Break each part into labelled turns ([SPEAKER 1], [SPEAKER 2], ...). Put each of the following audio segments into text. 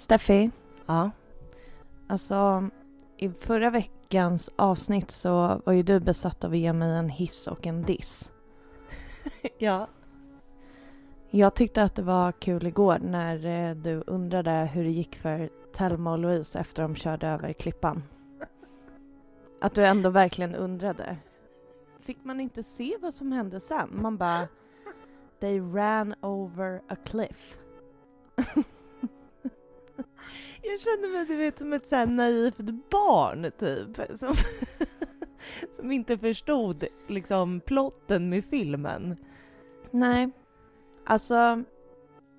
[SPEAKER 1] Steffi,
[SPEAKER 2] Ja.
[SPEAKER 1] alltså i förra veckans avsnitt så var ju du besatt av att ge mig en hiss och en diss.
[SPEAKER 2] ja.
[SPEAKER 1] Jag tyckte att det var kul igår när eh, du undrade hur det gick för Telma och Louise efter de körde över klippan. Att du ändå verkligen undrade. Fick man inte se vad som hände sen? Man bara... They ran over a cliff.
[SPEAKER 2] Jag känner mig du vet, som ett så här naivt barn typ. Som, som inte förstod liksom plotten med filmen.
[SPEAKER 1] Nej, alltså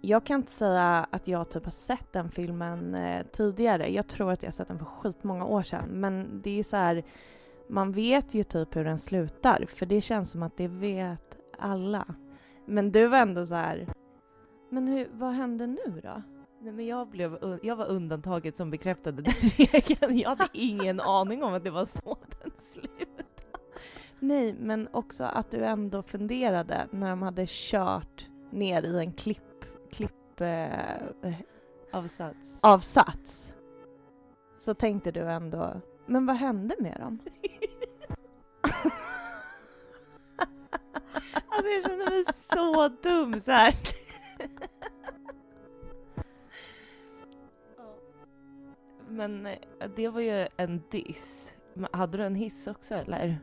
[SPEAKER 1] jag kan inte säga att jag typ har sett den filmen eh, tidigare. Jag tror att jag har sett den för skitmånga år sedan. Men det är ju så här, man vet ju typ hur den slutar. För det känns som att det vet alla. Men du var ändå så här, men hur, vad hände nu då?
[SPEAKER 2] Nej, men jag, blev, jag var undantaget som bekräftade den regeln. Jag hade ingen aning om att det var så den slutade.
[SPEAKER 1] Nej, men också att du ändå funderade när de hade kört ner i en klipp, klipp eh,
[SPEAKER 2] Avsats.
[SPEAKER 1] avsats så tänkte du ändå, men vad hände med dem?
[SPEAKER 2] Alltså jag känner mig så dum så här. Men eh, det var ju en diss. Hade du en hiss också eller?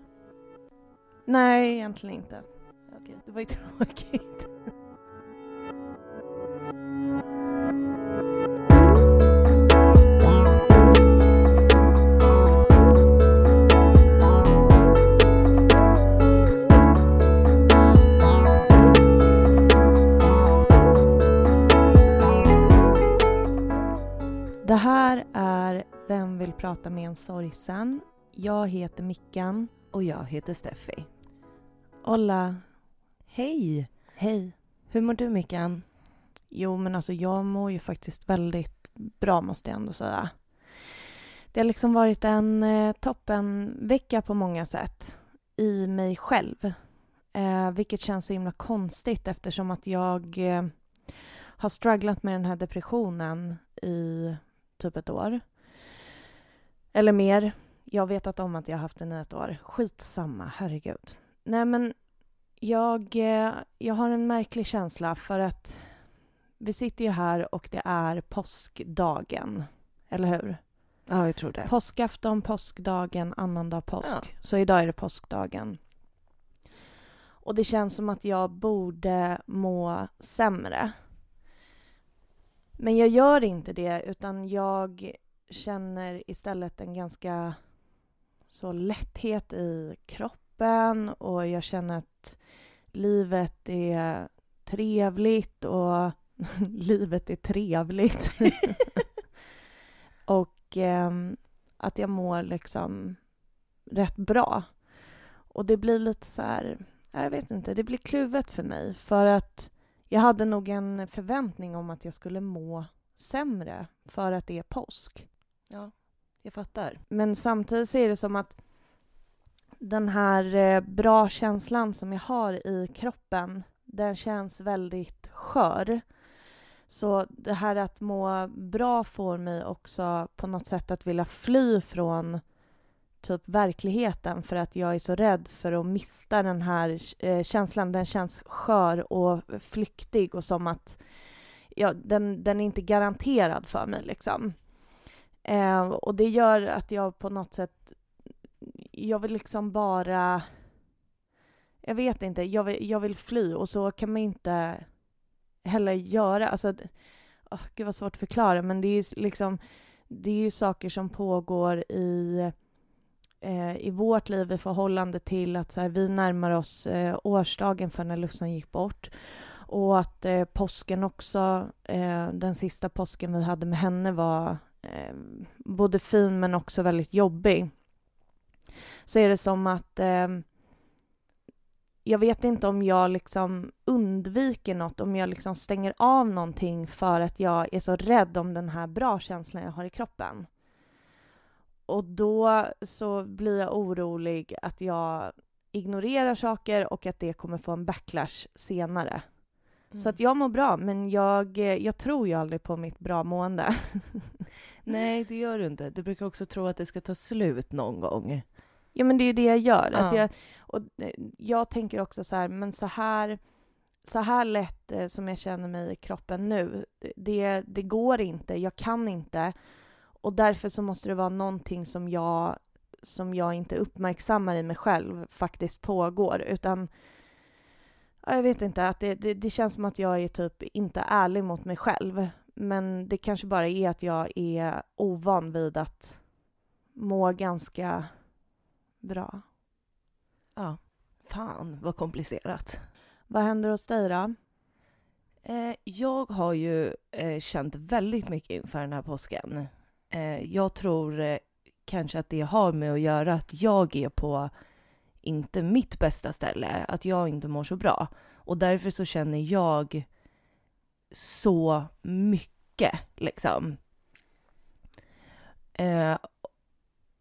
[SPEAKER 1] Nej, egentligen inte.
[SPEAKER 2] Okej, det var ju tråkigt.
[SPEAKER 1] Prata med en sorgsen? Jag heter Mickan.
[SPEAKER 2] Och jag heter Steffi.
[SPEAKER 1] Olla,
[SPEAKER 2] Hej!
[SPEAKER 1] hej.
[SPEAKER 2] Hur mår du Mickan?
[SPEAKER 1] Jo, men alltså jag mår ju faktiskt väldigt bra måste jag ändå säga. Det har liksom varit en eh, toppenvecka på många sätt i mig själv. Eh, vilket känns så himla konstigt eftersom att jag eh, har strugglat med den här depressionen i typ ett år. Eller mer. Jag har vetat om att jag har haft den i ett år. Skitsamma, herregud. Nej men jag, eh, jag har en märklig känsla för att vi sitter ju här och det är påskdagen. Eller hur?
[SPEAKER 2] Ja, jag tror det.
[SPEAKER 1] Påskafton, påskdagen, annandag påsk.
[SPEAKER 2] Ja.
[SPEAKER 1] Så idag är det påskdagen. Och det känns som att jag borde må sämre. Men jag gör inte det, utan jag känner istället en ganska så lätthet i kroppen och jag känner att livet är trevligt och livet är trevligt. och ehm, att jag mår liksom rätt bra. Och det blir lite så här, jag vet inte, det blir kluvet för mig för att jag hade nog en förväntning om att jag skulle må sämre för att det är påsk.
[SPEAKER 2] Ja, jag fattar.
[SPEAKER 1] Men samtidigt så är det som att den här eh, bra känslan som jag har i kroppen, den känns väldigt skör. Så det här att må bra får mig också på något sätt att vilja fly från typ verkligheten för att jag är så rädd för att mista den här eh, känslan. Den känns skör och flyktig och som att ja, den, den är inte garanterad för mig liksom. Eh, och det gör att jag på något sätt, jag vill liksom bara, jag vet inte, jag vill, jag vill fly och så kan man inte heller göra. Alltså, oh, gud vad svårt att förklara, men det är ju liksom, det är ju saker som pågår i eh, i vårt liv i förhållande till att så här, vi närmar oss eh, årsdagen för när Lussan gick bort. Och att eh, påsken också, eh, den sista påsken vi hade med henne var eh, både fin men också väldigt jobbig. Så är det som att eh, jag vet inte om jag liksom undviker något, om jag liksom stänger av någonting för att jag är så rädd om den här bra känslan jag har i kroppen. Och då så blir jag orolig att jag ignorerar saker och att det kommer få en backlash senare.
[SPEAKER 2] Mm.
[SPEAKER 1] Så att jag mår bra, men jag, jag tror ju aldrig på mitt bra mående.
[SPEAKER 2] Nej, det gör du inte. Du brukar också tro att det ska ta slut någon gång.
[SPEAKER 1] Ja, men det är ju det jag gör. Att
[SPEAKER 2] Ja.
[SPEAKER 1] jag, och eh, jag tänker också så här, men så här, så här lätt eh, som jag känner mig i kroppen nu, det, det går inte, jag kan inte. Och därför så måste det vara någonting som jag, som jag inte uppmärksammar i mig själv faktiskt pågår, utan ja, jag vet inte, att det, det, det känns som att jag är typ inte ärlig mot mig själv. Men det kanske bara är att jag är ovan vid att må ganska bra.
[SPEAKER 2] Ja. Fan, vad komplicerat.
[SPEAKER 1] Vad händer hos dig då?
[SPEAKER 2] Eh, jag har ju eh, känt väldigt mycket inför den här påsken. Eh, jag tror kanske att det har med att göra att jag är på inte mitt bästa ställe, att jag inte mår så bra. Och därför så känner jag så mycket liksom. Eh,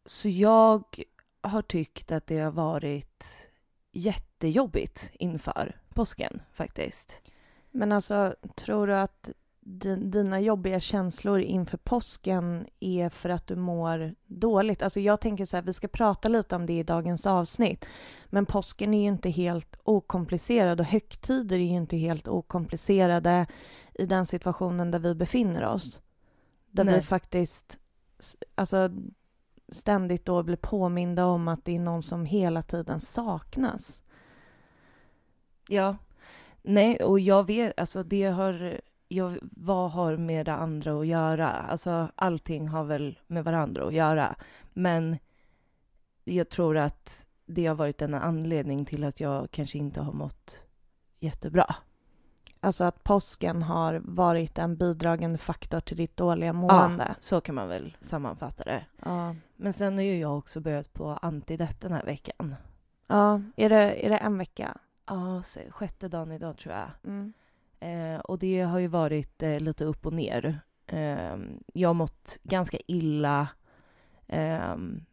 [SPEAKER 2] så jag har tyckt att det har varit jättejobbigt inför påsken faktiskt.
[SPEAKER 1] Men alltså, tror du att dina jobbiga känslor inför påsken är för att du mår dåligt? Alltså jag tänker så här, vi ska prata lite om det i dagens avsnitt. Men påsken är ju inte helt okomplicerad och högtider är ju inte helt okomplicerade i den situationen där vi befinner oss. Där vi
[SPEAKER 2] Nej.
[SPEAKER 1] faktiskt s- alltså, ständigt då blir påminda om att det är någon som hela tiden saknas.
[SPEAKER 2] Ja. Nej, och jag vet, alltså det har, jag, vad har med det andra att göra? Alltså allting har väl med varandra att göra. Men jag tror att det har varit en anledning till att jag kanske inte har mått jättebra.
[SPEAKER 1] Alltså att påsken har varit en bidragande faktor till ditt dåliga mående.
[SPEAKER 2] Så kan man väl sammanfatta det.
[SPEAKER 1] Ja.
[SPEAKER 2] Men sen har ju jag också börjat på antidepp den här veckan.
[SPEAKER 1] ja. Är, det, är det en vecka?
[SPEAKER 2] Ja, sjätte dagen idag tror jag.
[SPEAKER 1] Mm.
[SPEAKER 2] Eh, och det har ju varit eh, lite upp och ner. Eh, jag har mått ganska illa ehm,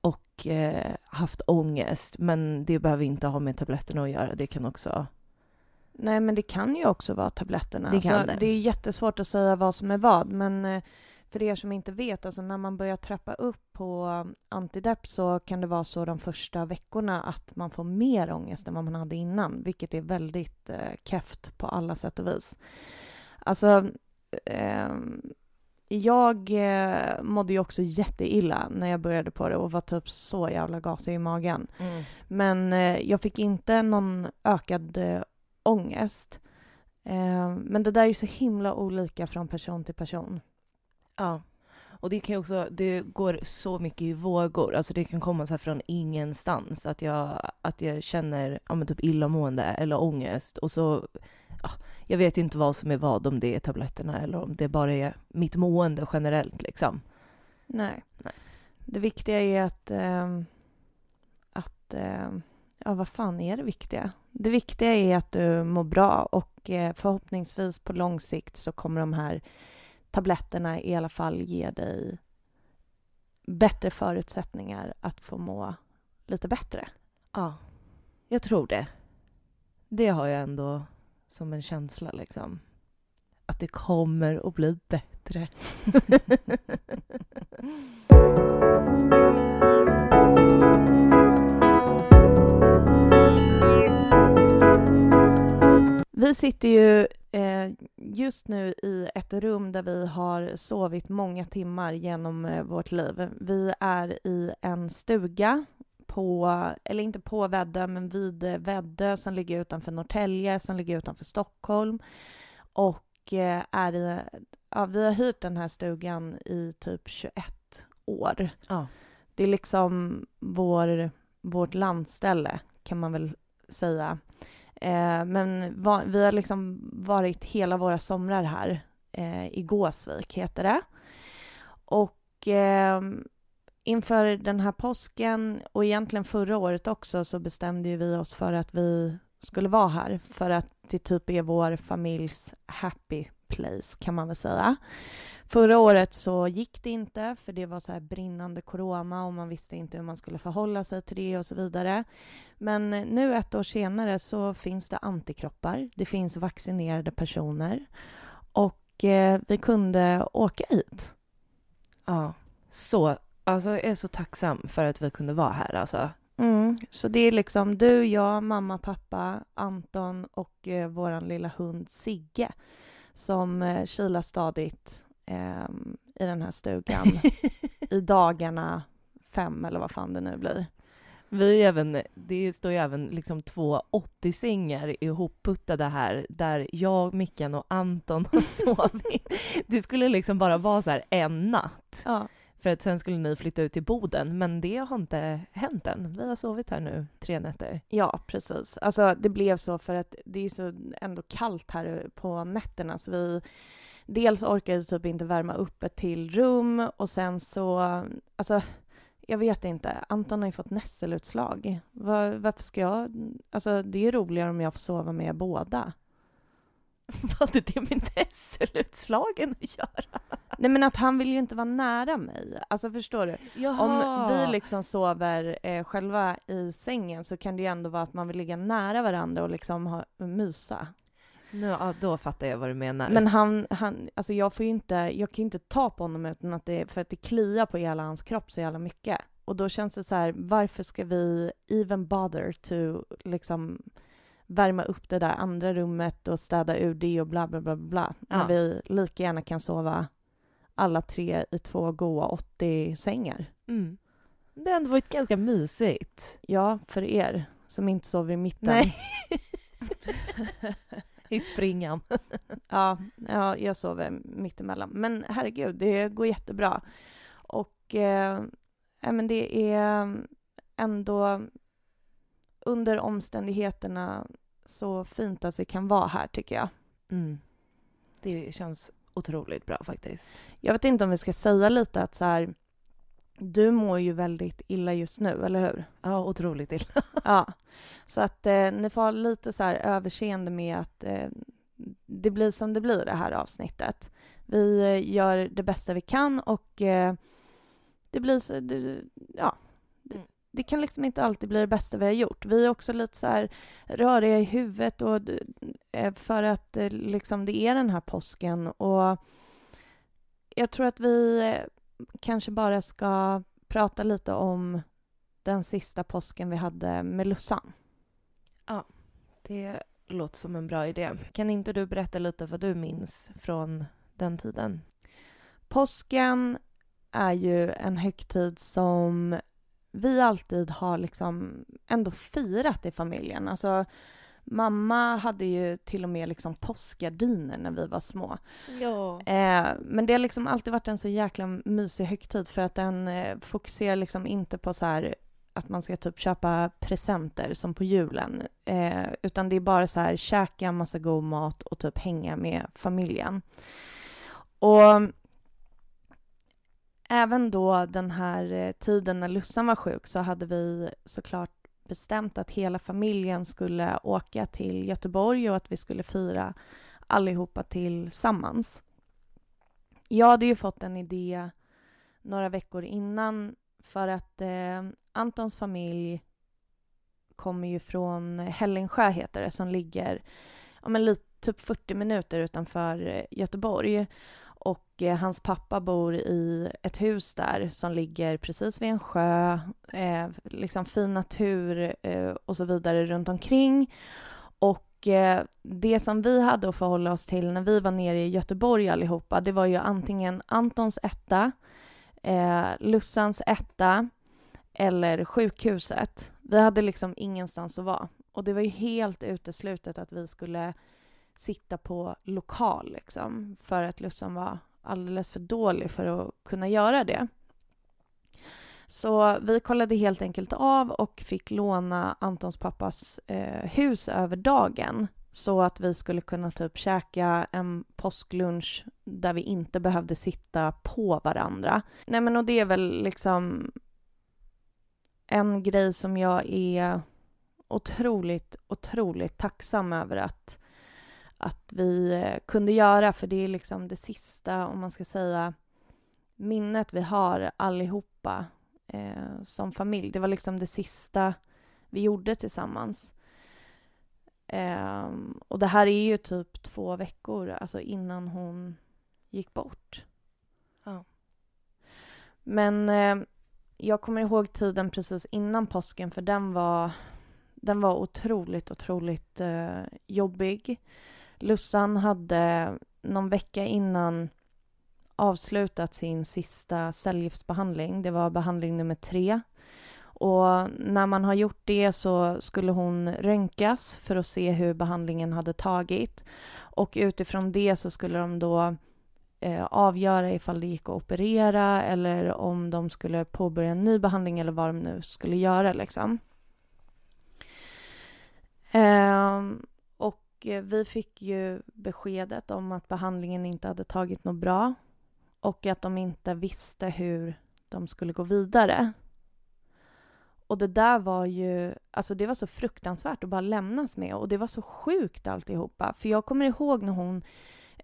[SPEAKER 2] och eh, haft ångest. Men det behöver inte ha med tabletterna att göra. Det kan också...
[SPEAKER 1] Nej, men det kan ju också vara tabletterna.
[SPEAKER 2] Det kan
[SPEAKER 1] alltså,
[SPEAKER 2] det.
[SPEAKER 1] det är jättesvårt att säga vad som är vad, men eh, för er som inte vet, alltså när man börjar trappa upp på antidepp så kan det vara så de första veckorna att man får mer ångest än vad man hade innan, vilket är väldigt eh, keft på alla sätt och vis. Alltså, ehm, jag eh, mådde ju också jätteilla när jag började på det och var typ så jävla gasig i magen. Men eh, jag fick inte någon ökad eh, ångest. Eh, men det där är ju så himla olika från person till person.
[SPEAKER 2] Ja. Och det kan ju också, det går så mycket i vågor. Alltså det kan komma så här från ingenstans. Att jag, att jag känner ja, men typ illamående eller ångest. Och så, ja, jag vet ju inte vad som är vad, om det är tabletterna eller om det bara är mitt mående generellt liksom.
[SPEAKER 1] Nej.
[SPEAKER 2] Nej.
[SPEAKER 1] Det viktiga är att... ehm, att ehm, ja, vad fan är det viktiga? Det viktiga är att du mår bra och eh, förhoppningsvis på lång sikt så kommer de här tabletterna i alla fall ge dig bättre förutsättningar att få må lite bättre.
[SPEAKER 2] Ja, jag tror det. Det har jag ändå som en känsla liksom. Att det kommer att bli bättre.
[SPEAKER 1] Vi sitter ju just nu i ett rum där vi har sovit många timmar genom eh, vårt liv. Vi är i en stuga på, eller inte på Väddö, men vid eh, Väddö som ligger utanför Norrtälje, som ligger utanför Stockholm. Och eh, är i, ja, vi har hyrt den här stugan i typ 21 år.
[SPEAKER 2] Ja.
[SPEAKER 1] Det är liksom vår, vårt landställe, kan man väl säga. Eh, men va, vi har liksom varit hela våra somrar här. Eh, I Gåsvik heter det. Och eh, inför den här påsken och egentligen förra året också så bestämde ju vi oss för att vi skulle vara här för att det typ är vår familjs happy place kan man väl säga. Förra året så gick det inte för det var så här brinnande corona och man visste inte hur man skulle förhålla sig till det och så vidare. Men nu ett år senare så finns det antikroppar. Det finns vaccinerade personer och eh, vi kunde åka hit.
[SPEAKER 2] Ja, så, alltså jag är så tacksam för att vi kunde vara här alltså.
[SPEAKER 1] Mm, så det är liksom du, jag, mamma, pappa, Anton och eh, vår lilla hund Sigge som eh, kilar stadigt eh, i den här stugan i dagarna fem eller vad fan det nu blir.
[SPEAKER 2] Vi även, det står ju även liksom två 80-sängar ihopputtade här där jag, Mickan och Anton har sovit. Det skulle liksom bara vara så en natt.
[SPEAKER 1] Ja.
[SPEAKER 2] För att sen skulle ni flytta ut till Boden, men det har inte hänt än. Vi har sovit här nu tre nätter.
[SPEAKER 1] Ja, precis. Alltså det blev så för att det är så ändå kallt här på nätterna så vi dels orkade typ inte värma upp ett till rum och sen så, alltså jag vet inte, Anton har ju fått nässelutslag. Var, varför ska jag, alltså det är roligare om jag får sova med båda.
[SPEAKER 2] Vad hade det med nässelutslagen att göra?
[SPEAKER 1] Nej men att han vill ju inte vara nära mig. Alltså förstår du?
[SPEAKER 2] Jaha.
[SPEAKER 1] Om vi liksom sover eh, själva i sängen så kan det ju ändå vara att man vill ligga nära varandra och liksom ha, mysa.
[SPEAKER 2] Nu, ja, då fattar jag vad du menar.
[SPEAKER 1] Men han, han, alltså jag får ju inte, jag kan ju inte ta på honom utan att det, för att det kliar på hela hans kropp så jävla mycket. Och då känns det så här, varför ska vi even bother to liksom värma upp det där andra rummet och städa ur det och bla bla bla bla.
[SPEAKER 2] Ja.
[SPEAKER 1] När vi lika gärna kan sova alla tre i två goa 80-sängar.
[SPEAKER 2] Mm. Det har ändå varit ganska mysigt.
[SPEAKER 1] Ja, för er som inte sover i mitten.
[SPEAKER 2] Nej. I springan.
[SPEAKER 1] Ja, ja, jag sover mittemellan. Men herregud, det går jättebra. Och eh, men det är ändå under omständigheterna så fint att vi kan vara här, tycker jag.
[SPEAKER 2] Mm. Det känns otroligt bra faktiskt.
[SPEAKER 1] Jag vet inte om vi ska säga lite att så här, du mår ju väldigt illa just nu, eller hur?
[SPEAKER 2] Ja, otroligt illa.
[SPEAKER 1] Ja, så att eh, ni får ha lite så här överseende med att eh, det blir som det blir det här avsnittet. Vi eh, gör det bästa vi kan och eh, det blir så, det, ja, det,
[SPEAKER 2] Mm.
[SPEAKER 1] det kan liksom inte alltid bli det bästa vi har gjort. Vi är också lite så här röriga i huvudet och eh, för att eh, liksom det är den här påsken och jag tror att vi kanske bara ska prata lite om den sista påsken vi hade med Lussan.
[SPEAKER 2] Det låter som en bra idé. Kan inte du berätta lite vad du minns från den tiden?
[SPEAKER 1] Påsken är ju en högtid som vi alltid har liksom ändå firat i familjen. Alltså, mamma hade ju till och med liksom påskgardiner när vi var små.
[SPEAKER 2] Ja.
[SPEAKER 1] Eh, men det har liksom alltid varit en så jäkla mysig högtid för att den eh, fokuserar liksom inte på så här att man ska typ köpa presenter som på julen, eh, utan det är bara så här käka massa god mat och typ hänga med familjen. Och även då den här eh, tiden när Lussan var sjuk så hade vi såklart bestämt att hela familjen skulle åka till Göteborg och att vi skulle fira allihopa tillsammans. Jag hade ju fått en idé några veckor innan för att eh, Antons familj kommer ju från Hällingsjö heter det, som ligger ja, men lite, typ 40 minuter utanför eh, Göteborg. Och eh, hans pappa bor i ett hus där som ligger precis vid en sjö, eh, liksom fin natur eh, och så vidare runt omkring. Och eh, det som vi hade att förhålla oss till när vi var nere i Göteborg allihopa, det var ju antingen Antons etta, eh, Lussans etta eller sjukhuset. Vi hade liksom ingenstans att vara. Och det var ju helt uteslutet att vi skulle sitta på lokal liksom, för att Lussan var alldeles för dålig för att kunna göra det. Så vi kollade helt enkelt av och fick låna Antons pappas eh, hus över dagen så att vi skulle kunna typ käka en påsklunch där vi inte behövde sitta på varandra. Nej men och det är väl liksom en grej som jag är otroligt, otroligt tacksam över att, att vi eh, kunde göra, för det är liksom det sista, om man ska säga, minnet vi har allihopa eh, som familj. Det var liksom det sista vi gjorde tillsammans. Eh, och det här är ju typ två veckor alltså innan hon gick bort.
[SPEAKER 2] Ja.
[SPEAKER 1] Men eh, jag kommer ihåg tiden precis innan påsken för den var, den var otroligt, otroligt eh, jobbig. Lussan hade någon vecka innan avslutat sin sista cellgiftsbehandling. Det var behandling nummer tre. Och när man har gjort det så skulle hon röntgas för att se hur behandlingen hade tagit. Och utifrån det så skulle de då eh, avgöra ifall det gick att operera eller om de skulle påbörja en ny behandling eller vad de nu skulle göra liksom. Eh, och vi fick ju beskedet om att behandlingen inte hade tagit något bra och att de inte visste hur de skulle gå vidare. Och det där var ju, alltså det var så fruktansvärt att bara lämnas med och det var så sjukt alltihopa. För jag kommer ihåg när hon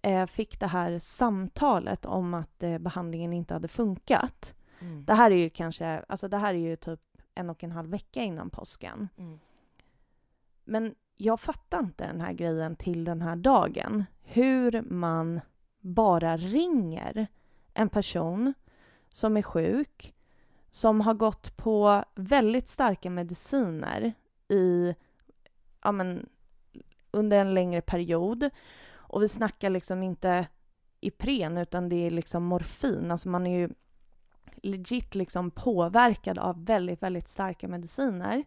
[SPEAKER 1] eh, fick det här samtalet om att eh, behandlingen inte hade funkat.
[SPEAKER 2] Mm.
[SPEAKER 1] Det här är ju kanske, alltså det här är ju typ en och en halv vecka innan påsken.
[SPEAKER 2] Mm.
[SPEAKER 1] Men jag fattar inte den här grejen till den här dagen. Hur man bara ringer en person som är sjuk, som har gått på väldigt starka mediciner i, ja men, under en längre period. Och vi snackar liksom inte Ipren, utan det är liksom morfin. Alltså man är ju legit liksom påverkad av väldigt, väldigt starka mediciner.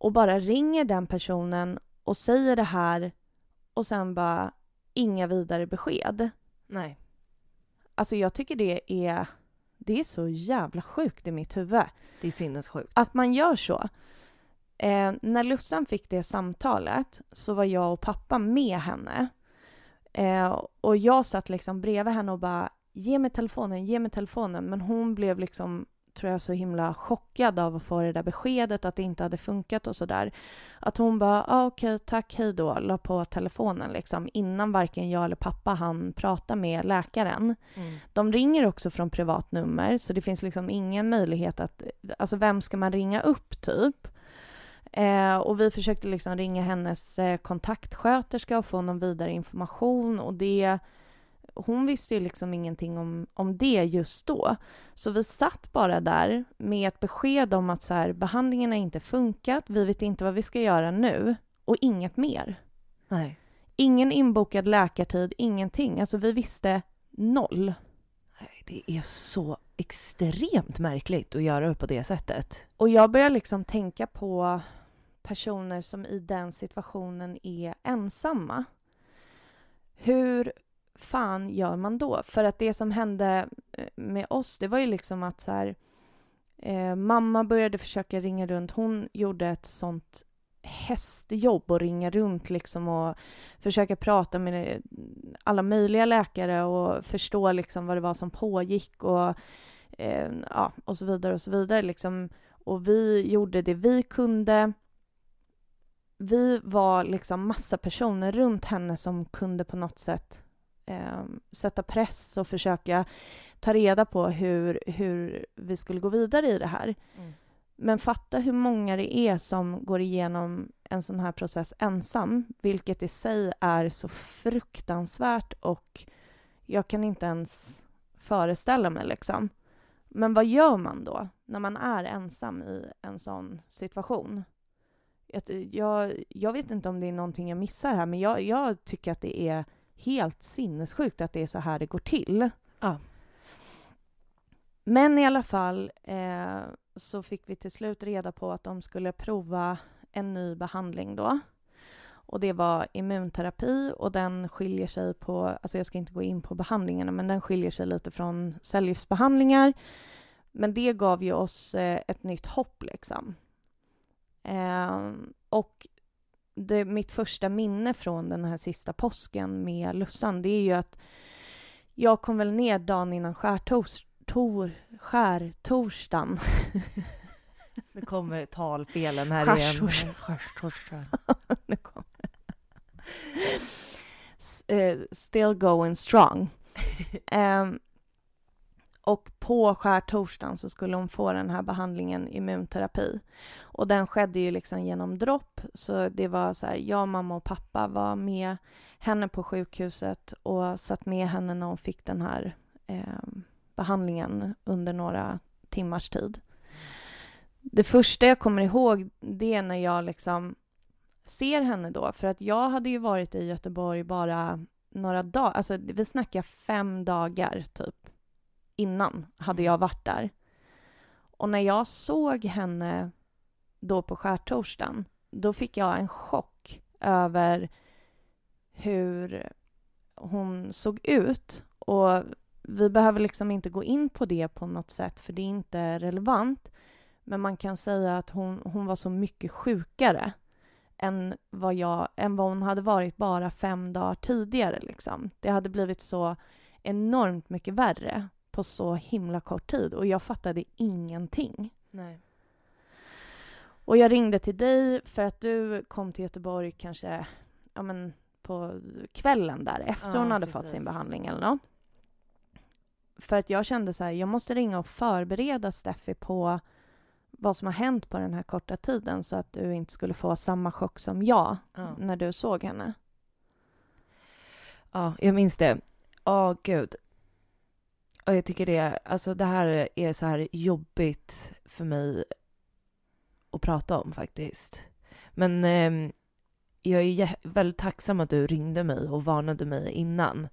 [SPEAKER 1] Och bara ringer den personen och säger det här och sen bara inga vidare besked.
[SPEAKER 2] Nej.
[SPEAKER 1] Alltså jag tycker det är, det är så jävla sjukt i mitt huvud.
[SPEAKER 2] Det är sinnessjukt.
[SPEAKER 1] Att man gör så. Eh, när Lussan fick det samtalet så var jag och pappa med henne. Eh, och jag satt liksom bredvid henne och bara ge mig telefonen, ge mig telefonen. Men hon blev liksom, tror jag, så himla chockad av att få det där beskedet att det inte hade funkat och sådär. Att hon bara, ah, okej, okay, tack, hej då, la på telefonen liksom innan varken jag eller pappa hann prata med läkaren.
[SPEAKER 2] Mm.
[SPEAKER 1] De ringer också från privat nummer, så det finns liksom ingen möjlighet att, alltså vem ska man ringa upp typ? Eh, och vi försökte liksom ringa hennes eh, kontaktsköterska och få någon vidare information och det hon visste ju liksom ingenting om, om det just då. Så vi satt bara där med ett besked om att så här, behandlingen har inte funkat, vi vet inte vad vi ska göra nu och inget mer.
[SPEAKER 2] Nej.
[SPEAKER 1] Ingen inbokad läkartid, ingenting. Alltså vi visste noll.
[SPEAKER 2] Nej, Det är så extremt märkligt att göra det på det sättet.
[SPEAKER 1] Och jag börjar liksom tänka på personer som i den situationen är ensamma. Hur fan gör man då? För att det som hände eh, med oss, det var ju liksom att så här, eh, mamma började försöka ringa runt. Hon gjorde ett sånt hästjobb och ringa runt liksom och försöka prata med eh, alla möjliga läkare och förstå liksom vad det var som pågick och, eh, ja, och så vidare och så vidare liksom. Och vi gjorde det vi kunde. Vi var liksom massa personer runt henne som kunde på något sätt eh, sätta press och försöka ta reda på hur, hur vi skulle gå vidare i det här.
[SPEAKER 2] Mm.
[SPEAKER 1] Men fatta hur många det är som går igenom en sån här process ensam, vilket i sig är så fruktansvärt och jag kan inte ens föreställa mig liksom. Men vad gör man då när man är ensam i en sån situation? Jag, jag vet inte om det är någonting jag missar här, men jag, jag tycker att det är helt sinnessjukt att det är så här det går till.
[SPEAKER 2] Ja.
[SPEAKER 1] Men i alla fall eh, så fick vi till slut reda på att de skulle prova en ny behandling då. Och det var immunterapi och den skiljer sig på, alltså jag ska inte gå in på behandlingarna, men den skiljer sig lite från cellgiftsbehandlingar. Men det gav ju oss eh, ett nytt hopp liksom. Eh, och det, mitt första minne från den här sista påsken med Lussan, det är ju att jag kom väl ner dagen innan skärtors, tor, skärtorsdagen.
[SPEAKER 2] Nu kommer talfelen här igen.
[SPEAKER 1] Skärtors-
[SPEAKER 2] Skärtorsdagen.
[SPEAKER 1] Eh, still going strong. Ehm, och på skärtorsdagen så skulle hon få den här behandlingen immunterapi. Och den skedde ju liksom genom dropp, så det var så här, jag, mamma och pappa var med henne på sjukhuset och satt med henne när hon fick den här eh, behandlingen under några timmars tid. Det första jag kommer ihåg det är när jag liksom ser henne då, för att jag hade ju varit i Göteborg bara några dagar, alltså vi snackar fem dagar typ innan hade jag varit där. Och när jag såg henne då på skärtorsdagen, då fick jag en chock över hur hon såg ut. Och vi behöver liksom inte gå in på det på något sätt, för det är inte relevant. Men man kan säga att hon, hon var så mycket sjukare än vad, jag, än vad hon hade varit bara fem dagar tidigare. Liksom. Det hade blivit så enormt mycket värre på så himla kort tid och jag fattade ingenting.
[SPEAKER 2] Nej.
[SPEAKER 1] Och jag ringde till dig för att du kom till Göteborg kanske ja, men på kvällen där efter
[SPEAKER 2] Ja,
[SPEAKER 1] hon hade
[SPEAKER 2] precis.
[SPEAKER 1] fått sin behandling eller något. För att jag kände så här, jag måste ringa och förbereda Steffi på vad som har hänt på den här korta tiden så att du inte skulle få samma chock som jag
[SPEAKER 2] Ja.
[SPEAKER 1] när du såg henne.
[SPEAKER 2] Ja, jag minns det. Ja, gud. Och jag tycker det, alltså det här är så här jobbigt för mig att prata om faktiskt. Men ehm, jag är väldigt tacksam att du ringde mig och varnade mig innan.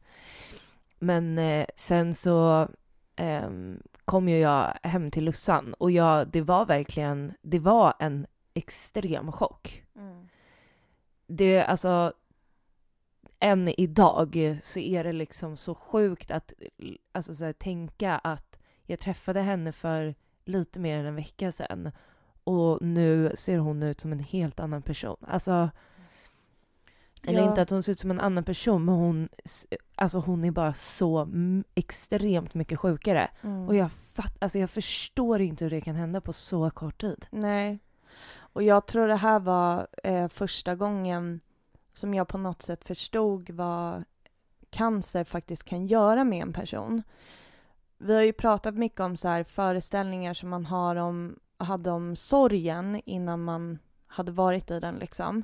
[SPEAKER 2] Men eh, sen så ehm, kom ju jag hem till Lussan och jag, det var verkligen, det var en extrem chock. Det, alltså, än idag så är det liksom så sjukt att alltså, så här, tänka att jag träffade henne för lite mer än en vecka sedan och nu ser hon ut som en helt annan person. Alltså, eller
[SPEAKER 1] Ja.
[SPEAKER 2] inte att hon ser ut som en annan person, men hon, alltså, hon är bara så extremt mycket sjukare.
[SPEAKER 1] Mm.
[SPEAKER 2] Och jag, fatt, alltså, jag förstår inte hur det kan hända på så kort tid.
[SPEAKER 1] Nej. Och jag tror det här var eh, första gången som jag på något sätt förstod vad cancer faktiskt kan göra med en person. Vi har ju pratat mycket om så här föreställningar som man har om, hade om sorgen innan man hade varit i den liksom.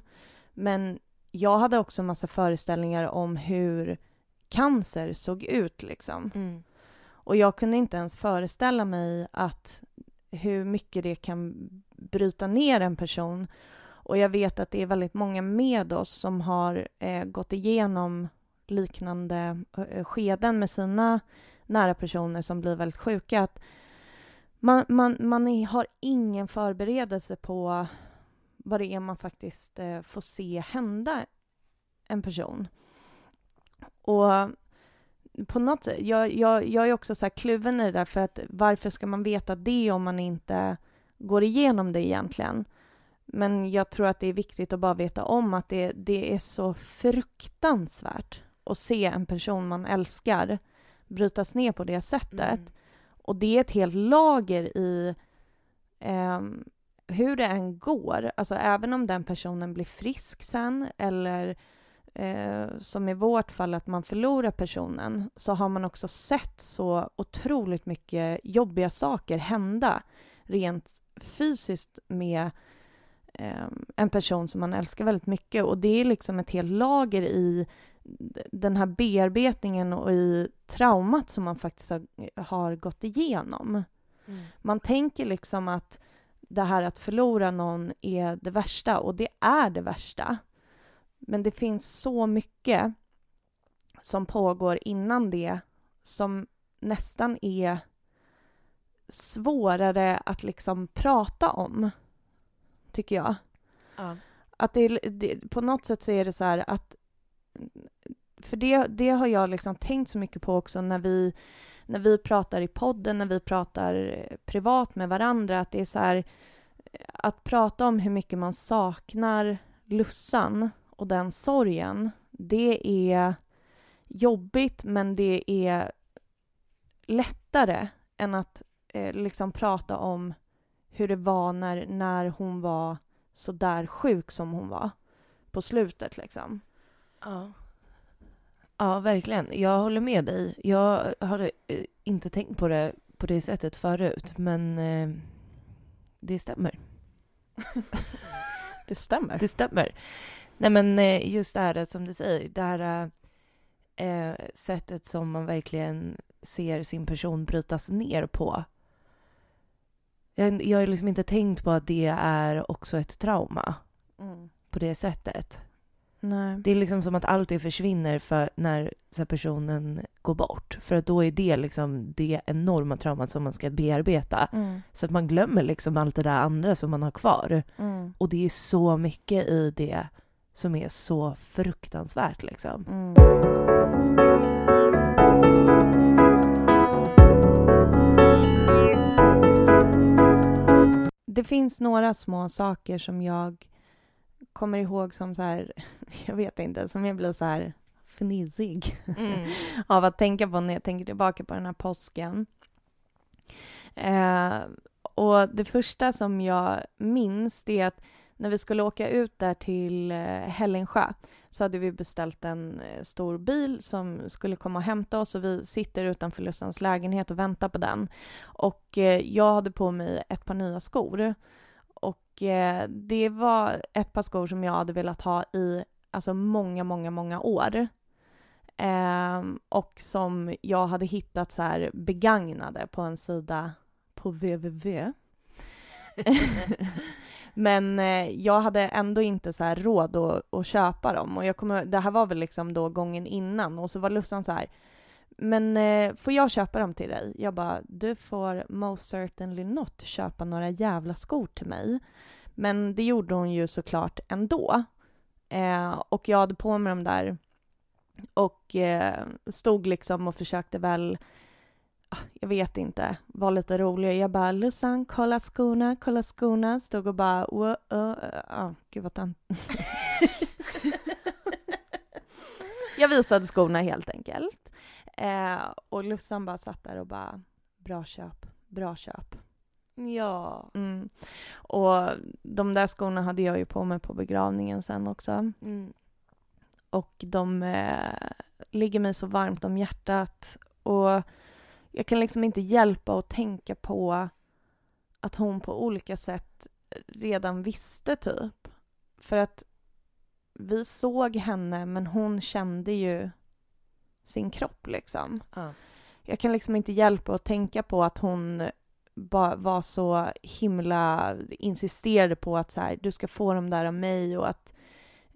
[SPEAKER 1] Men jag hade också en massa föreställningar om hur cancer såg ut liksom. Och jag kunde inte ens föreställa mig att hur mycket det kan bryta ner en person. Och jag vet att det är väldigt många med oss som har eh, gått igenom liknande eh, skeden med sina nära personer som blir väldigt sjuka. Att man, man, man har ingen förberedelse på vad det är man faktiskt eh, får se hända en person. Och på något sätt, jag, jag, jag är också så här kluven i det där för att varför ska man veta det om man inte går igenom det egentligen? Men jag tror att det är viktigt att bara veta om att det, det är så fruktansvärt att se en person man älskar brytas ner på det sättet.
[SPEAKER 2] Mm.
[SPEAKER 1] Och det är ett helt lager i ehm, hur det än går, alltså även om den personen blir frisk sen eller eh, som i vårt fall att man förlorar personen så har man också sett så otroligt mycket jobbiga saker hända rent fysiskt med eh, en person som man älskar väldigt mycket och det är liksom ett helt lager i den här bearbetningen och i traumat som man faktiskt har, har gått igenom.
[SPEAKER 2] Mm.
[SPEAKER 1] Man tänker liksom att det här att förlora någon är det värsta och det är det värsta. Men det finns så mycket som pågår innan det som nästan är svårare att liksom prata om, tycker jag.
[SPEAKER 2] Ja.
[SPEAKER 1] Att det, det, på något sätt så är det så här att... För det, det har jag liksom tänkt så mycket på också när vi, när vi pratar i podden, när vi pratar eh, privat med varandra, att det är så här eh, att prata om hur mycket man saknar Lussan och den sorgen, det är jobbigt men det är lättare än att eh, liksom prata om hur det var när, när hon var så där sjuk som hon var på slutet liksom.
[SPEAKER 2] Ja. Ja, verkligen. Jag håller med dig. Jag har eh, inte tänkt på det på det sättet förut, men eh, det stämmer.
[SPEAKER 1] det stämmer?
[SPEAKER 2] Det stämmer. Nej, men eh, just det här som du säger, det här eh, sättet som man verkligen ser sin person brytas ner på. Jag, jag har liksom inte tänkt på att det är också ett trauma mm. på det sättet.
[SPEAKER 1] Nej.
[SPEAKER 2] Det är liksom som att allt det försvinner för när så personen går bort. För att då är det liksom det enorma traumat som man ska bearbeta. Mm. Så att man glömmer liksom allt det där andra som man har kvar. Mm. Och det är så mycket i det som är så fruktansvärt liksom. Mm.
[SPEAKER 1] Det finns några små saker som jag kommer ihåg som så här, jag vet inte, som jag blir så här fnissig mm. av att tänka på när jag tänker tillbaka på den här påsken. Eh, och det första som jag minns det är att när vi skulle åka ut där till eh, Hällingsjö så hade vi beställt en eh, stor bil som skulle komma och hämta oss och vi sitter utanför Lussans lägenhet och väntar på den. Och eh, jag hade på mig ett par nya skor och det var ett par skor som jag hade velat ha i alltså många, många, många år. Eh, och som jag hade hittat så här begagnade på en sida på www. Men eh, jag hade ändå inte så råd att, att, köpa dem och jag kommer, det här var väl liksom då gången innan och så var Lussan så här men eh, får jag köpa dem till dig? Jag bara, du får most certainly not köpa några jävla skor till mig. Men det gjorde hon ju såklart ändå. Eh, och jag hade på mig dem där och eh, stod liksom och försökte väl, jag vet inte, vara lite rolig. Jag bara, Lussan, kolla skorna, kolla skorna. Stod och bara, oh, oh, oh. gud vad tant. jag visade skorna helt enkelt. Eh, och Lussan bara satt där och bara, bra köp, bra köp.
[SPEAKER 2] Ja.
[SPEAKER 1] Mm. Och de där skorna hade jag ju på mig på begravningen sen också. Mm. Och de eh, ligger mig så varmt om hjärtat. Och jag kan liksom inte hjälpa att tänka på att hon på olika sätt redan visste typ. För att vi såg henne men hon kände ju sin kropp liksom.
[SPEAKER 2] Uh.
[SPEAKER 1] Jag kan liksom inte hjälpa att tänka på att hon var så himla insisterade på att så här, du ska få dem där av mig och att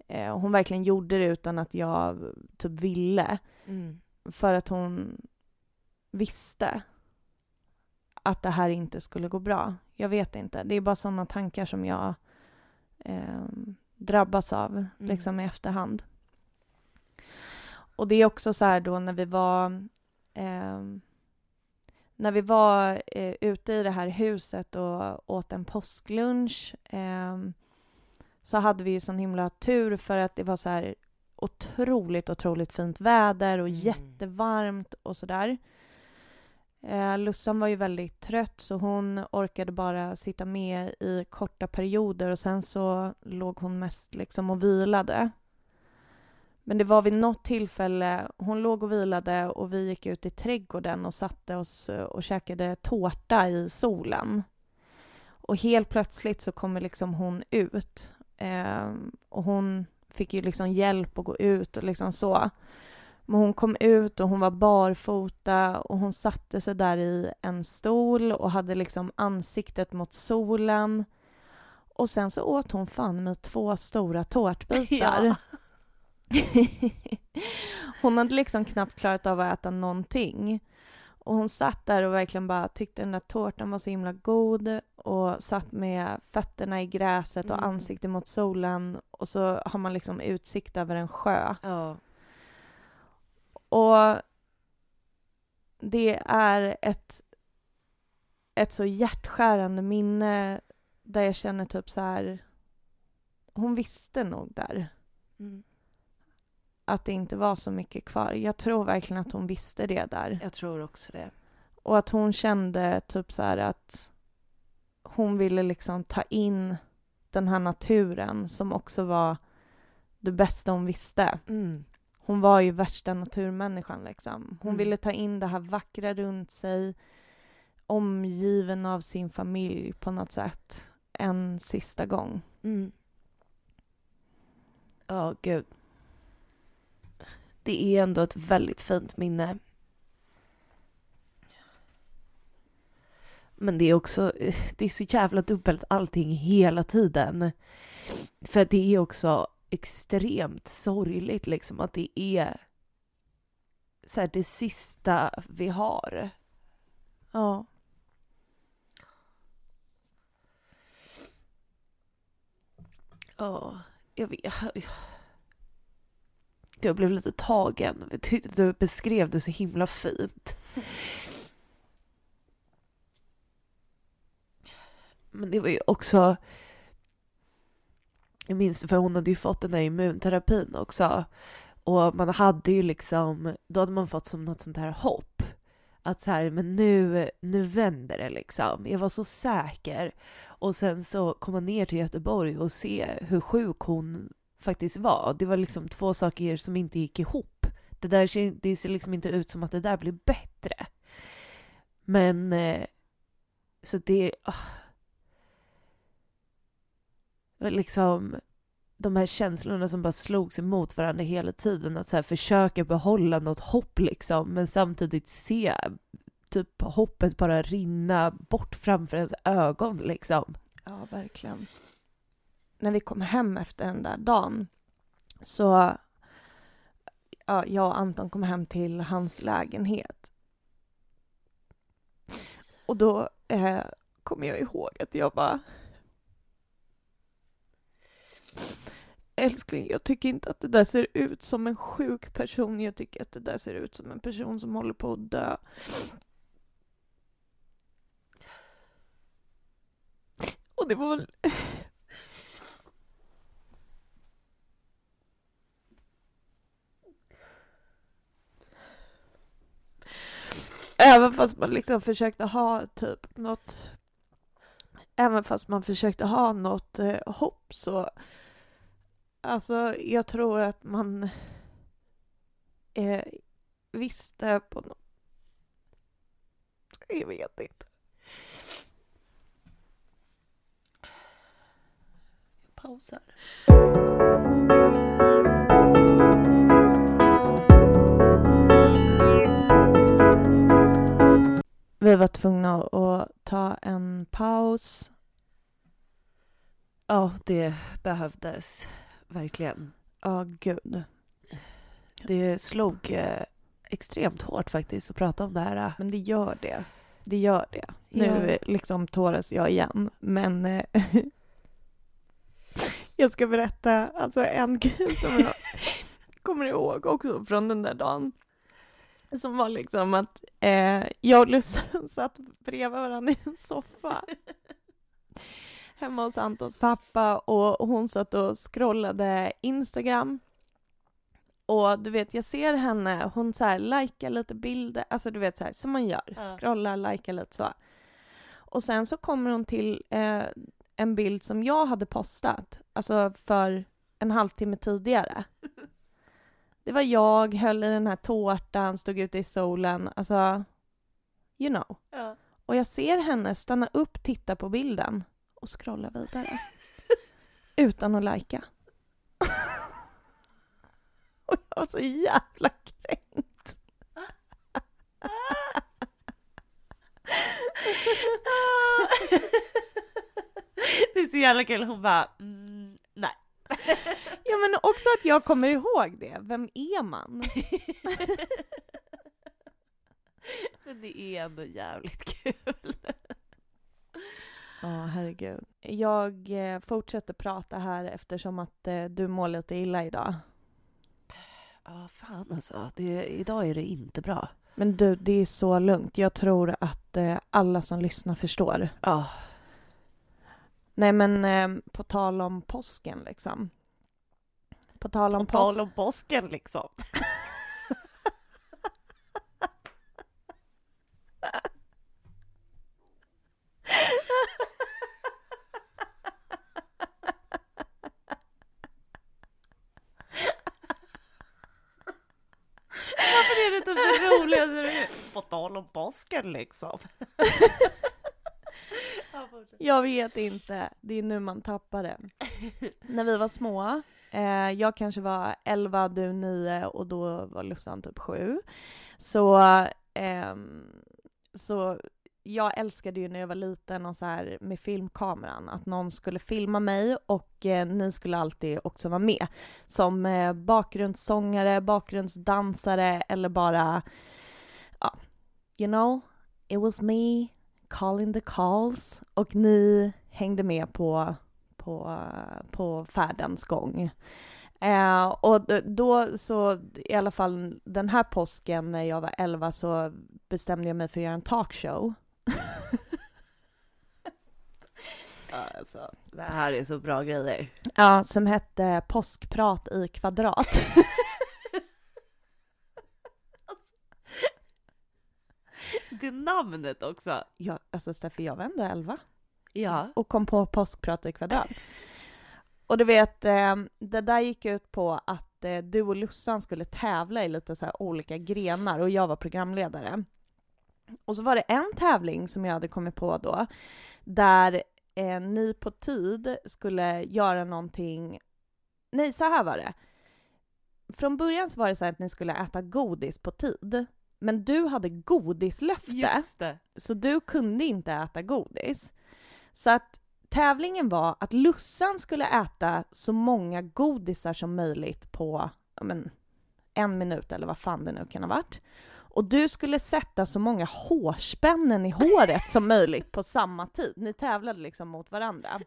[SPEAKER 1] eh, hon verkligen gjorde det utan att jag typ ville. Mm. För att hon visste att det här inte skulle gå bra. Jag vet inte. Det är bara sådana tankar som jag eh, drabbas av mm. liksom i efterhand. Och det är också så här då när vi var eh, när vi var eh, ute i det här huset och åt en påsklunch eh, så hade vi ju sån himla tur för att det var så här otroligt, otroligt fint väder och mm. jättevarmt och sådär. Eh, Lussan var ju väldigt trött så hon orkade bara sitta med i korta perioder och sen så låg hon mest liksom och vilade. Men det var vid något tillfälle, hon låg och vilade och vi gick ut i trädgården och satte oss eh, och käkade tårta i solen. Och helt plötsligt så kommer liksom hon ut eh, och hon fick ju liksom hjälp att gå ut och liksom så. Men hon kom ut och hon var barfota och hon satte sig där i en stol och hade liksom ansiktet mot solen. Och sen så åt hon fan med två stora tårtbitar. Ja. hon hade liksom knappt klarat av att äta någonting. Och hon satt där och verkligen bara tyckte den där tårtan var så himla god och satt med fötterna i gräset och mm. ansiktet mot solen och så har man liksom utsikt över en sjö.
[SPEAKER 2] Ja.
[SPEAKER 1] Och det är ett, ett så hjärtskärande minne där jag känner typ så här, hon visste nog där. Mm att det inte var så mycket kvar. Jag tror verkligen att hon visste det där.
[SPEAKER 2] Jag tror också det.
[SPEAKER 1] Och att hon kände typ så här att hon ville liksom ta in den här naturen som också var det bästa hon visste.
[SPEAKER 2] Mm.
[SPEAKER 1] Hon var ju värsta naturmänniskan liksom. Hon
[SPEAKER 2] Mm.
[SPEAKER 1] ville ta in det här vackra runt sig, omgiven av sin familj på något sätt, en sista gång.
[SPEAKER 2] Mm. Ja, gud. Det är ändå ett väldigt fint minne. Men det är också, det är så jävla dubbelt allting hela tiden. För det är också extremt sorgligt liksom att det är så här, det sista vi har.
[SPEAKER 1] Ja.
[SPEAKER 2] Ja, jag vet. Jag blev lite tagen. Jag tyckte du beskrev det så himla fint. Men det var ju också... Jag minns för hon hade ju fått den där immunterapin också. Och man hade ju liksom, då hade man fått som något sånt här hopp. Att så här, men nu, nu vänder det liksom. Jag var så säker. Och sen så komma ner till Göteborg och se hur sjuk hon faktiskt var. Det var liksom två saker som inte gick ihop. Det, där ser, det ser liksom inte ut som att det där blir bättre. Men, eh, så det... oh Liksom de här känslorna som bara slogs emot varandra hela tiden. Att så här försöka behålla något hopp liksom, men samtidigt se typ hoppet bara rinna bort framför ens ögon liksom.
[SPEAKER 1] Ja, verkligen. När vi kom hem efter den där dagen så ja, jag och Anton kom hem till hans lägenhet. Och då eh, kommer jag ihåg att jag bara Älskling, jag tycker inte att det där ser ut som en sjuk person. Jag tycker att det där ser ut som en person som håller på att dö. Och det var väl... Även fast man liksom försökte ha typ något... Även fast man försökte ha något eh, hopp så... Alltså, jag tror att man eh, visste på något... Jag vet inte.
[SPEAKER 2] Pausar.
[SPEAKER 1] Vi var tvungna att ta en paus.
[SPEAKER 2] Ja, det behövdes verkligen.
[SPEAKER 1] Ja, gud.
[SPEAKER 2] Det slog eh, extremt hårt faktiskt att prata om det här.
[SPEAKER 1] Men det gör det. Det gör det. Nu liksom tåras jag igen, men eh, jag ska berätta alltså en grej som jag kommer ihåg också från den där dagen. Som var liksom att eh, jag och Lussan satt bredvid varandra i en soffa hemma hos Antons pappa och hon satt och scrollade Instagram. Och du vet, jag ser henne, hon så här likar lite bilder, alltså du vet så här som man gör,
[SPEAKER 2] Ja.
[SPEAKER 1] scrollar, likar lite så. Och sen så kommer hon till eh, en bild som jag hade postat, alltså för en halvtimme tidigare. Det var jag, höll i den här tårtan, stod ute i solen, alltså, you know.
[SPEAKER 2] Ja.
[SPEAKER 1] Och jag ser henne stanna upp, titta på bilden och scrolla vidare. utan att lajka. och jag var så jävla kränkt.
[SPEAKER 2] det är så jävla kul. Hon bara, mm, nej.
[SPEAKER 1] Ja men också att jag kommer ihåg det. Vem är man?
[SPEAKER 2] Men det är ändå jävligt kul.
[SPEAKER 1] Ja, herregud. Jag eh, fortsätter prata här eftersom att eh, du mår lite illa idag.
[SPEAKER 2] Ja, fan alltså. Det, idag är det inte bra.
[SPEAKER 1] Men du, det är så lugnt. Jag tror att eh, alla som lyssnar förstår.
[SPEAKER 2] Ja,
[SPEAKER 1] Nej men på tal om påsken liksom. På tal om
[SPEAKER 2] på tal
[SPEAKER 1] påsk.
[SPEAKER 2] om påsken liksom. På tal om påsken liksom.
[SPEAKER 1] Jag vet inte. Det är nu man tappar det. När vi var små, eh, jag kanske var 11, du 9 och då var Lussan typ 7. Så, ehm, så jag älskade ju när jag var liten och så här med filmkameran, att någon skulle filma mig och eh, ni skulle alltid också vara med. Som eh, bakgrundssångare, bakgrundsdansare eller bara, ja, you know, it was me calling the calls och ni hängde med på, på, på färdens gång. Eh, och då så, i alla fall den här påsken när jag var 11 så bestämde jag mig för att göra en talkshow.
[SPEAKER 2] Ja, alltså, det här är så bra grejer.
[SPEAKER 1] Ja, som hette Påskprat i kvadrat.
[SPEAKER 2] Det namnet också.
[SPEAKER 1] ja, alltså Steffi, jag var ändå 11
[SPEAKER 2] Ja.
[SPEAKER 1] och kom på Påskprat i kvadrat. Och du vet, eh, det där gick ut på att eh, du och Lussan skulle tävla i lite så här olika grenar och jag var programledare. Och så var det en tävling som jag hade kommit på då, där eh, ni på tid skulle göra någonting... Nej, så här var det. Från början så var det så här att ni skulle äta godis på tid. Men du hade godislöfte, så du kunde inte äta godis. Så att tävlingen var att Lussan skulle äta så många godisar som möjligt på ja, men, en minut eller vad fan det nu kan ha varit. Och du skulle sätta så många hårspännen i håret som möjligt på samma tid. Ni tävlade liksom mot varandra.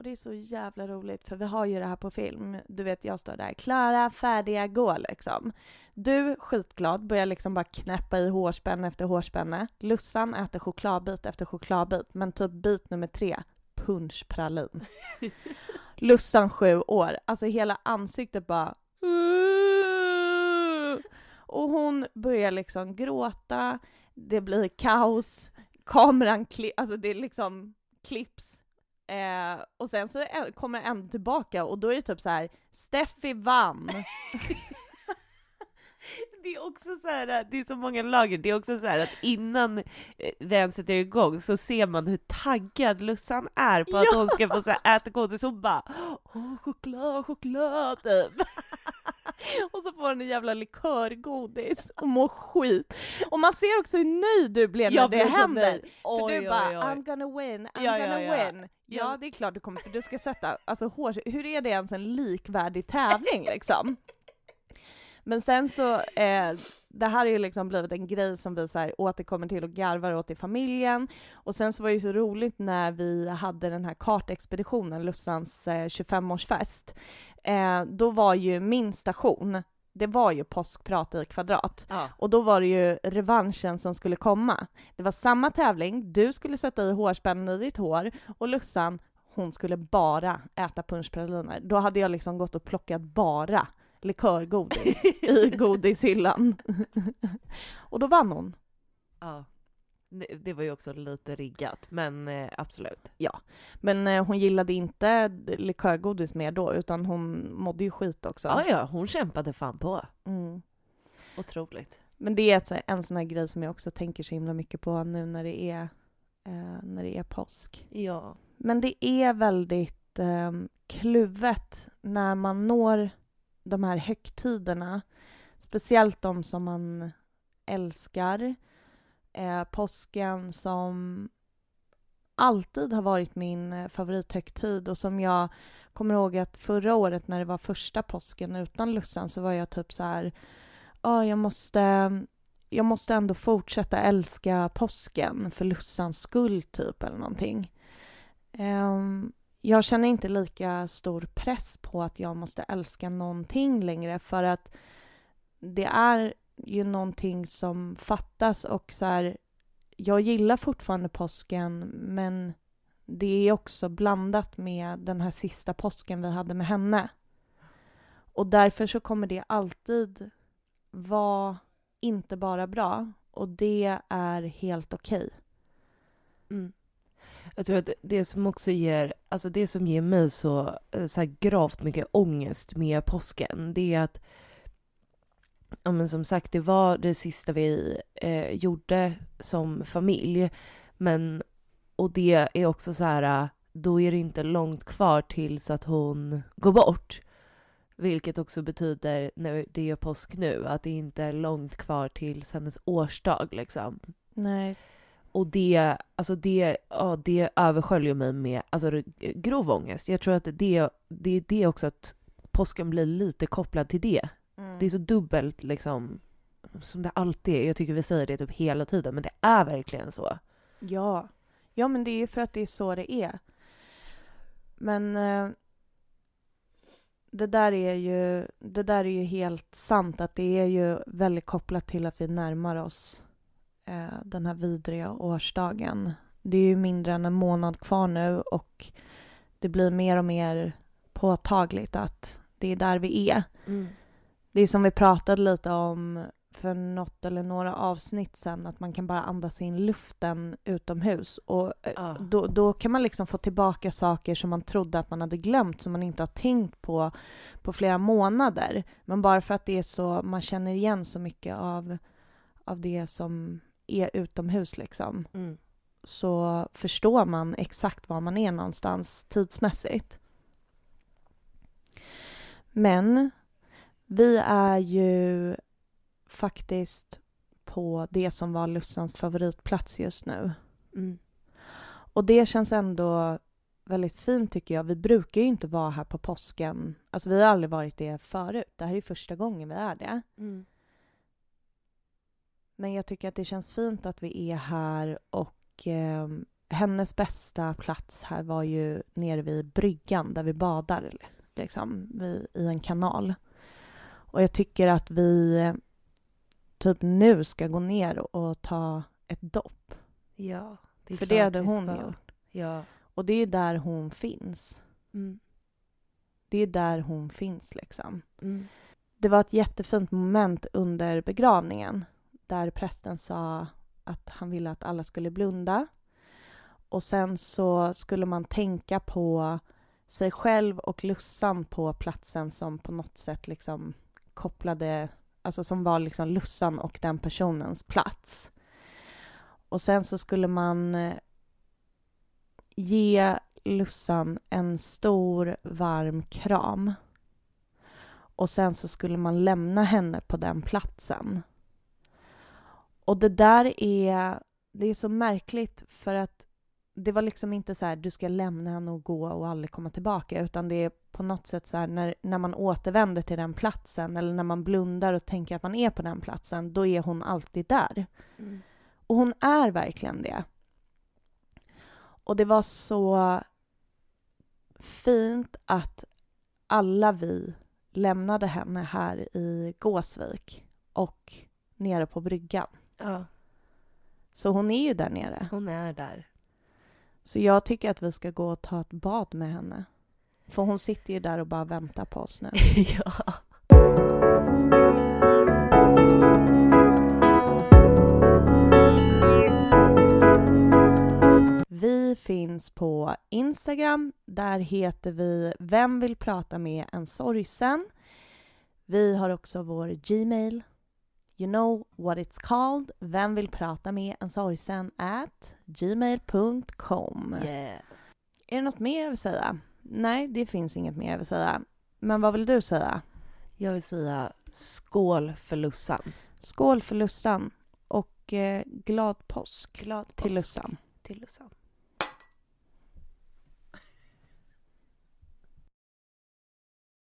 [SPEAKER 1] Och det är så jävla roligt, för vi har ju det här på film. Du vet, jag står där, klara, färdiga, gå liksom. Du, skitglad, börjar liksom bara knäppa i hårspänne efter hårspänne. Lussan äter chokladbit efter chokladbit, men typ bit nummer tre, punschpralin. Lussan sju år, alltså hela ansiktet bara och hon börjar liksom gråta, det blir kaos, kameran kli- alltså det är liksom klipps. Eh, och sen så kommer en tillbaka och då är det typ så här: Steffi vann.
[SPEAKER 2] Det är också så här, det är så många lager. Det är också så här att innan eh, vi ens sätter igång så ser man hur taggad Lussan är på att
[SPEAKER 1] Ja.
[SPEAKER 2] hon ska få så här, äta godis. Hon bara åh choklad, choklad typ.
[SPEAKER 1] och så får hon en jävla likörgodis och mår skit. Och man ser också hur nöjd du blev när
[SPEAKER 2] Jag
[SPEAKER 1] det
[SPEAKER 2] blev så
[SPEAKER 1] händer.
[SPEAKER 2] nöjd.
[SPEAKER 1] För
[SPEAKER 2] Oj,
[SPEAKER 1] du bara
[SPEAKER 2] oj, oj.
[SPEAKER 1] I'm gonna win, I'm
[SPEAKER 2] Ja,
[SPEAKER 1] gonna
[SPEAKER 2] ja.
[SPEAKER 1] win. Ja,
[SPEAKER 2] Ja.
[SPEAKER 1] det är klart du kommer, för du ska sätta, alltså hår, hur är det ens en likvärdig tävling liksom? Men sen så, eh, det här har ju liksom blivit en grej som vi så här återkommer till och garvar åt i familjen. Och sen så var det ju så roligt när vi hade den här kartexpeditionen, Lussans eh, 25-årsfest. Eh, då var ju min station, det var ju påskprat i kvadrat.
[SPEAKER 2] Ja.
[SPEAKER 1] Och då var det ju revanschen som skulle komma. Det var samma tävling, du skulle sätta i hårspännen i ditt hår och Lussan, hon skulle bara äta punschpraliner. Då hade jag liksom gått och plockat bara likörgodis i godishyllan. och då vann hon.
[SPEAKER 2] ja. Det, var ju också lite riggat, men eh, absolut.
[SPEAKER 1] Men eh, hon gillade inte likörgodis mer då, utan hon mådde ju skit också.
[SPEAKER 2] Ja, ja, hon kämpade fan på.
[SPEAKER 1] Mm.
[SPEAKER 2] Otroligt.
[SPEAKER 1] Men det är en sån här grej som jag också tänker så himla mycket på nu när det är, eh, när det är påsk.
[SPEAKER 2] Ja.
[SPEAKER 1] Men det är väldigt kluvet när man når de här högtiderna. Speciellt de som man älskar. Eh, påsken som alltid har varit min eh, favorithögtid och som jag kommer ihåg att förra året när det var första påsken utan Lussan så var jag typ så här, ja jag måste jag måste ändå fortsätta älska påsken för Lussans skull typ eller någonting. Ehm, jag känner inte lika stor press på att jag måste älska någonting längre för att det är ju någonting som fattas och så här, jag gillar fortfarande påsken men det är också blandat med den här sista påsken vi hade med henne. Och därför så kommer det alltid vara inte bara bra och det är helt okej.
[SPEAKER 2] Mm. Jag tror att det som också ger, alltså det som ger mig så, eh, så här gravt mycket ångest med påsken, det är att ja men som sagt, det var det sista vi eh, gjorde som familj. Men, och det är också så här, då är det inte långt kvar tills att hon går bort. Vilket också betyder, när det är påsk nu, att det inte är långt kvar tills hennes årsdag liksom.
[SPEAKER 1] Nej.
[SPEAKER 2] Och det, alltså det, ja, det översköljer mig med alltså, grov ångest. Jag tror att det, det är det också att påsken blir lite kopplad till det.
[SPEAKER 1] Mm.
[SPEAKER 2] Det är så dubbelt liksom, som det alltid är. Jag tycker vi säger det typ hela tiden, men det är verkligen så.
[SPEAKER 1] Ja. Ja, men det är ju för att det är så det är. Men eh, det där är ju, det där är ju helt sant att det är ju väldigt kopplat till att vi närmar oss den här vidriga årsdagen. Det är ju mindre än en månad kvar nu och det blir mer och mer påtagligt att det är där vi är. Det är som vi pratade lite om för något eller några avsnitt sen att man kan bara andas in luften utomhus och eh,
[SPEAKER 2] Ja.
[SPEAKER 1] då, då kan man liksom få tillbaka saker som man trodde att man hade glömt som man inte har tänkt på på flera månader. Men bara för att det är så, man känner igen så mycket av, av det som är utomhus liksom
[SPEAKER 2] Mm.
[SPEAKER 1] så förstår man exakt var man är någonstans tidsmässigt. Men vi är ju faktiskt på det som var Lussans favoritplats just nu.
[SPEAKER 2] Mm.
[SPEAKER 1] Och det känns ändå väldigt fint tycker jag. Vi brukar ju inte vara här på påsken. Alltså vi har aldrig varit det förut. Det här är första gången vi är det.
[SPEAKER 2] Mm.
[SPEAKER 1] Men jag tycker att det känns fint att vi är här och eh, hennes bästa plats här var ju nere vid bryggan där vi badar liksom, vid, i en kanal. Och jag tycker att vi typ nu ska gå ner och, ta ett dopp.
[SPEAKER 2] Ja, det är
[SPEAKER 1] För det hade hon
[SPEAKER 2] ska.
[SPEAKER 1] gjort.
[SPEAKER 2] Ja.
[SPEAKER 1] Och det är där hon finns.
[SPEAKER 2] Mm.
[SPEAKER 1] Det är där hon finns liksom.
[SPEAKER 2] Mm.
[SPEAKER 1] Det var ett jättefint moment under begravningen där prästen sa att han ville att alla skulle blunda. Och sen så skulle man tänka på sig själv och Lussan på platsen som på något sätt liksom kopplade, alltså som var liksom Lussan och den personens plats. Och sen så skulle man eh, ge Lussan en stor varm kram. Och sen så skulle man lämna henne på den platsen. Och det där är, det är så märkligt för att det var liksom inte så här du ska lämna henne och gå och aldrig komma tillbaka utan det är på något sätt så här när, när man återvänder till den platsen eller när man blundar och tänker att man är på den platsen då är hon alltid där.
[SPEAKER 2] Mm.
[SPEAKER 1] Och hon är verkligen det. Och det var så fint att alla vi lämnade henne här i Gåsvik och nere på bryggan.
[SPEAKER 2] Ja,
[SPEAKER 1] Så hon är ju där nere.
[SPEAKER 2] hon är där.
[SPEAKER 1] Så jag tycker att vi ska gå och ta ett bad med henne. För hon sitter ju där och bara väntar på oss nu.
[SPEAKER 2] ja.
[SPEAKER 1] Vi finns på Instagram. Där heter vi Vem vill prata med en sorgsen? Vi har också vår Gmail. You know what it's called. Vem vill prata med en sorgsen? At gmail.com.
[SPEAKER 2] Yeah.
[SPEAKER 1] Är det något mer jag vill säga? Nej, det finns inget mer jag vill säga. Men vad vill du säga?
[SPEAKER 2] Jag vill säga skål för Lussan.
[SPEAKER 1] Skål för Lussan och eh, glad påsk
[SPEAKER 2] Glad
[SPEAKER 1] till Lussan.
[SPEAKER 2] till Lussan.